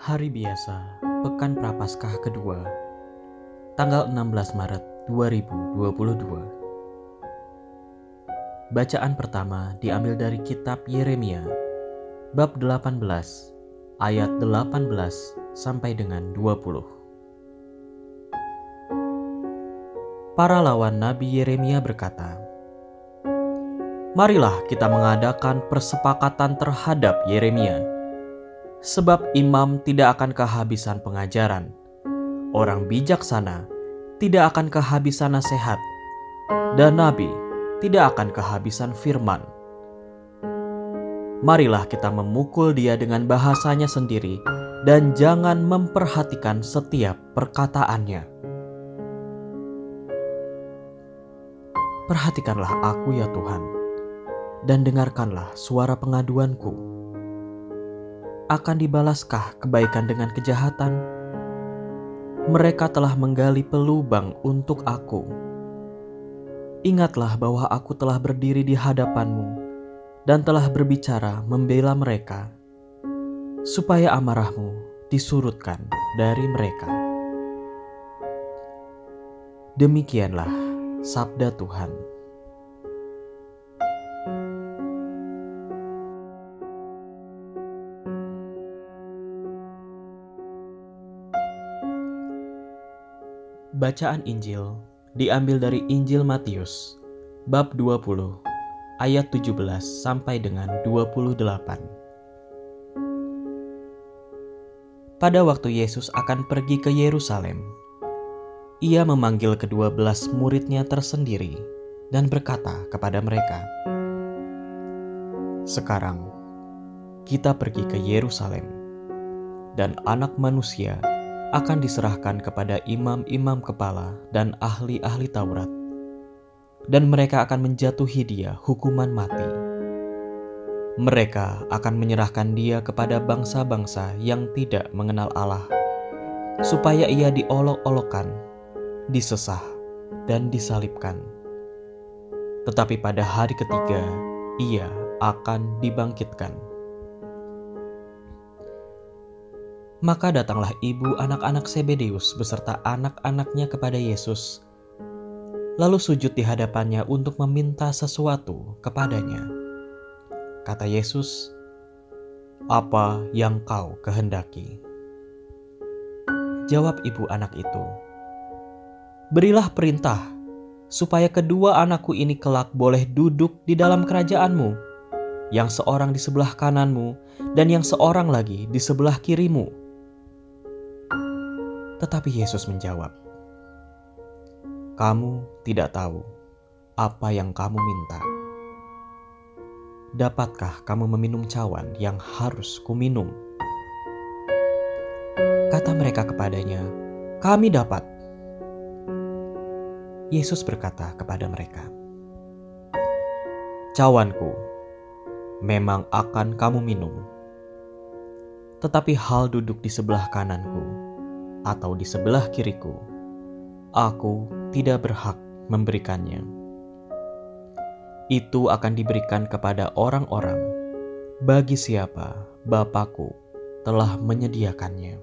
Hari biasa, Pekan Prapaskah kedua, tanggal 16 Maret 2022. Bacaan pertama diambil dari kitab Yeremia, bab 18, ayat 18 sampai dengan 20. Para lawan Nabi Yeremia berkata, Marilah kita mengadakan persepakatan terhadap Yeremia sebab imam tidak akan kehabisan pengajaran. Orang bijaksana tidak akan kehabisan nasihat, dan nabi tidak akan kehabisan firman. Marilah kita memukul dia dengan bahasanya sendiri, dan jangan memperhatikan setiap perkataannya. Perhatikanlah aku, ya Tuhan, dan dengarkanlah suara pengaduanku akan dibalaskah kebaikan dengan kejahatan? Mereka telah menggali pelubang untuk aku. Ingatlah bahwa aku telah berdiri di hadapanmu dan telah berbicara membela mereka, supaya amarahmu disurutkan dari mereka. Demikianlah sabda Tuhan. Bacaan Injil diambil dari Injil Matius bab 20 ayat 17 sampai dengan 28. Pada waktu Yesus akan pergi ke Yerusalem, ia memanggil kedua belas muridnya tersendiri dan berkata kepada mereka, Sekarang kita pergi ke Yerusalem, dan anak manusia akan diserahkan kepada imam-imam kepala dan ahli-ahli Taurat, dan mereka akan menjatuhi dia hukuman mati. Mereka akan menyerahkan dia kepada bangsa-bangsa yang tidak mengenal Allah, supaya ia diolok-olokkan, disesah, dan disalibkan. Tetapi pada hari ketiga, ia akan dibangkitkan. Maka datanglah ibu anak-anak Sebedeus beserta anak-anaknya kepada Yesus, lalu sujud di hadapannya untuk meminta sesuatu kepadanya. Kata Yesus, "Apa yang kau kehendaki?" Jawab ibu anak itu, "Berilah perintah supaya kedua anakku ini kelak boleh duduk di dalam kerajaanmu, yang seorang di sebelah kananmu dan yang seorang lagi di sebelah kirimu." Tetapi Yesus menjawab, "Kamu tidak tahu apa yang kamu minta. Dapatkah kamu meminum cawan yang harus kuminum?" Kata mereka kepadanya, "Kami dapat." Yesus berkata kepada mereka, "Cawanku memang akan kamu minum, tetapi hal duduk di sebelah kananku atau di sebelah kiriku, aku tidak berhak memberikannya. Itu akan diberikan kepada orang-orang bagi siapa Bapakku telah menyediakannya.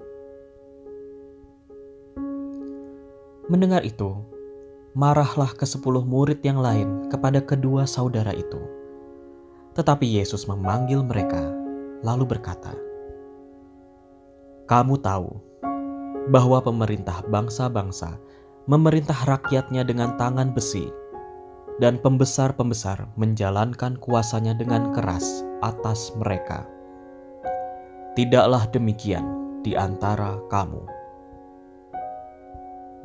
Mendengar itu, marahlah ke sepuluh murid yang lain kepada kedua saudara itu. Tetapi Yesus memanggil mereka, lalu berkata, "Kamu tahu bahwa pemerintah bangsa-bangsa memerintah rakyatnya dengan tangan besi, dan pembesar-pembesar menjalankan kuasanya dengan keras atas mereka. Tidaklah demikian di antara kamu.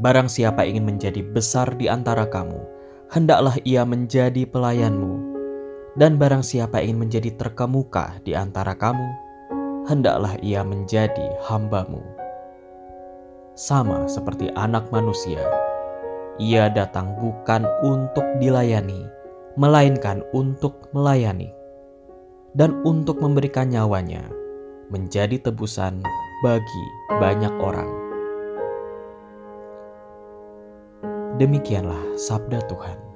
Barang siapa ingin menjadi besar di antara kamu, hendaklah ia menjadi pelayanmu, dan barang siapa ingin menjadi terkemuka di antara kamu, hendaklah ia menjadi hambamu sama seperti Anak Manusia. Ia datang bukan untuk dilayani, melainkan untuk melayani, dan untuk memberikan nyawanya menjadi tebusan bagi banyak orang. Demikianlah sabda Tuhan.